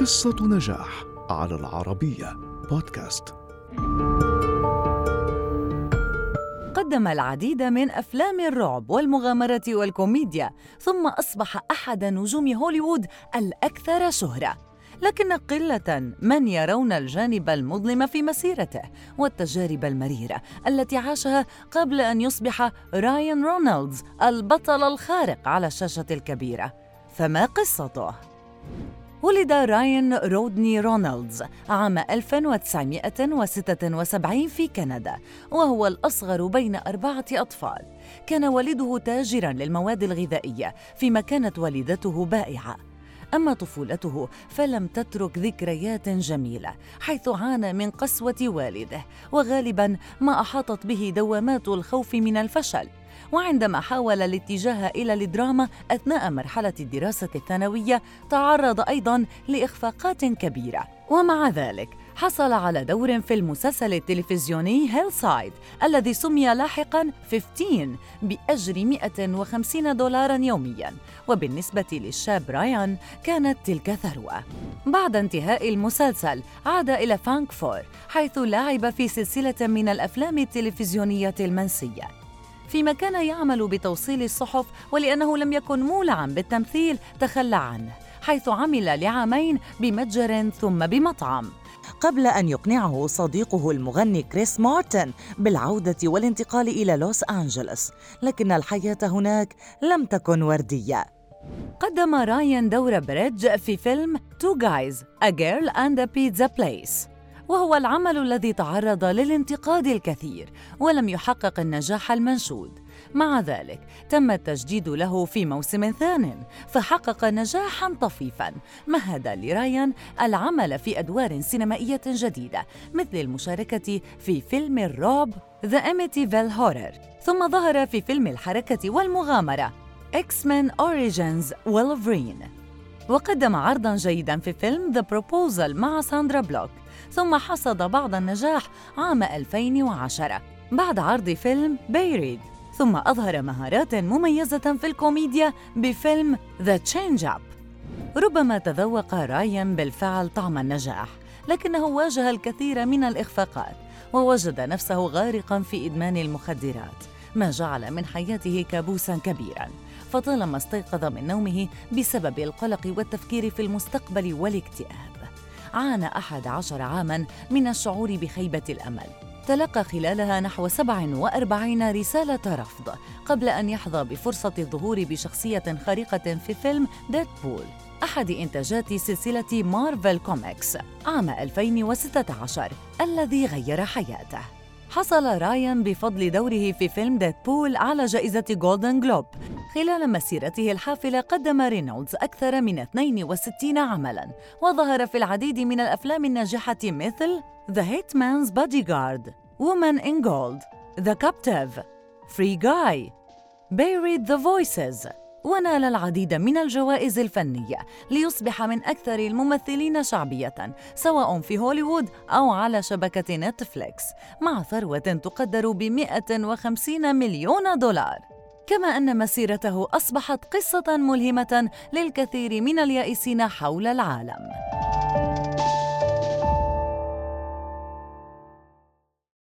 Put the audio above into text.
قصة نجاح على العربية بودكاست. قدم العديد من أفلام الرعب والمغامرة والكوميديا، ثم أصبح أحد نجوم هوليوود الأكثر شهرة. لكن قلة من يرون الجانب المظلم في مسيرته والتجارب المريرة التي عاشها قبل أن يصبح رايان رونالدز البطل الخارق على الشاشة الكبيرة. فما قصته؟ ولد راين رودني رونالدز عام 1976 في كندا وهو الأصغر بين أربعة أطفال. كان والده تاجراً للمواد الغذائية فيما كانت والدته بائعة. أما طفولته فلم تترك ذكريات جميلة حيث عانى من قسوة والده وغالباً ما أحاطت به دوامات الخوف من الفشل. وعندما حاول الاتجاه إلى الدراما أثناء مرحلة الدراسة الثانوية تعرض أيضاً لإخفاقات كبيرة. ومع ذلك حصل على دور في المسلسل التلفزيوني Hillside الذي سمي لاحقا 15 بأجر 150 دولارا يوميا. وبالنسبة للشاب رايان كانت تلك ثروة. بعد انتهاء المسلسل عاد إلى فانكفور حيث لعب في سلسلة من الأفلام التلفزيونية المنسية. فيما كان يعمل بتوصيل الصحف ولأنه لم يكن مولعا بالتمثيل تخلى عنه حيث عمل لعامين بمتجر ثم بمطعم. قبل أن يقنعه صديقه المغني كريس مارتن بالعودة والانتقال إلى لوس أنجلوس لكن الحياة هناك لم تكن وردية. قدم رايان دور بريدج في فيلم Two Guys, A Girl and a Pizza Place. وهو العمل الذي تعرض للانتقاد الكثير ولم يحقق النجاح المنشود. مع ذلك تم التجديد له في موسم ثان فحقق نجاحا طفيفا مهد لرايان العمل في أدوار سينمائية جديدة مثل المشاركة في فيلم الرعب The Amityville Horror ثم ظهر في فيلم الحركة والمغامرة Men Origins Wolverine وقدم عرضا جيدا في فيلم The Proposal مع ساندرا بلوك ثم حصد بعض النجاح عام 2010 بعد عرض فيلم Buried. ثم أظهر مهارات مميزة في الكوميديا بفيلم The Change-Up ربما تذوق رايان بالفعل طعم النجاح لكنه واجه الكثير من الإخفاقات ووجد نفسه غارقا في إدمان المخدرات. ما جعل من حياته كابوسا كبيرا فطالما استيقظ من نومه بسبب القلق والتفكير في المستقبل والاكتئاب. عانى أحد عشر عاماً من الشعور بخيبة الأمل. تلقى خلالها نحو 47 رسالة رفض قبل أن يحظى بفرصة الظهور بشخصية خارقة في فيلم Deadpool أحد إنتاجات سلسلة Marvel Comics عام 2016 الذي غير حياته. حصل رايان بفضل دوره في فيلم Deadpool على جائزة Golden Globe خلال مسيرته الحافلة قدم رينولدز أكثر من 62 عملاً وظهر في العديد من الأفلام الناجحة مثل The Hitman's Bodyguard Woman in Gold The Captive Free Guy Buried the Voices. ونال العديد من الجوائز الفنية ليصبح من أكثر الممثلين شعبية سواء في هوليوود أو على شبكة نتفليكس مع ثروة تقدر ب 150 مليون دولار. كما أن مسيرته أصبحت قصة ملهمة للكثير من اليائسين حول العالم.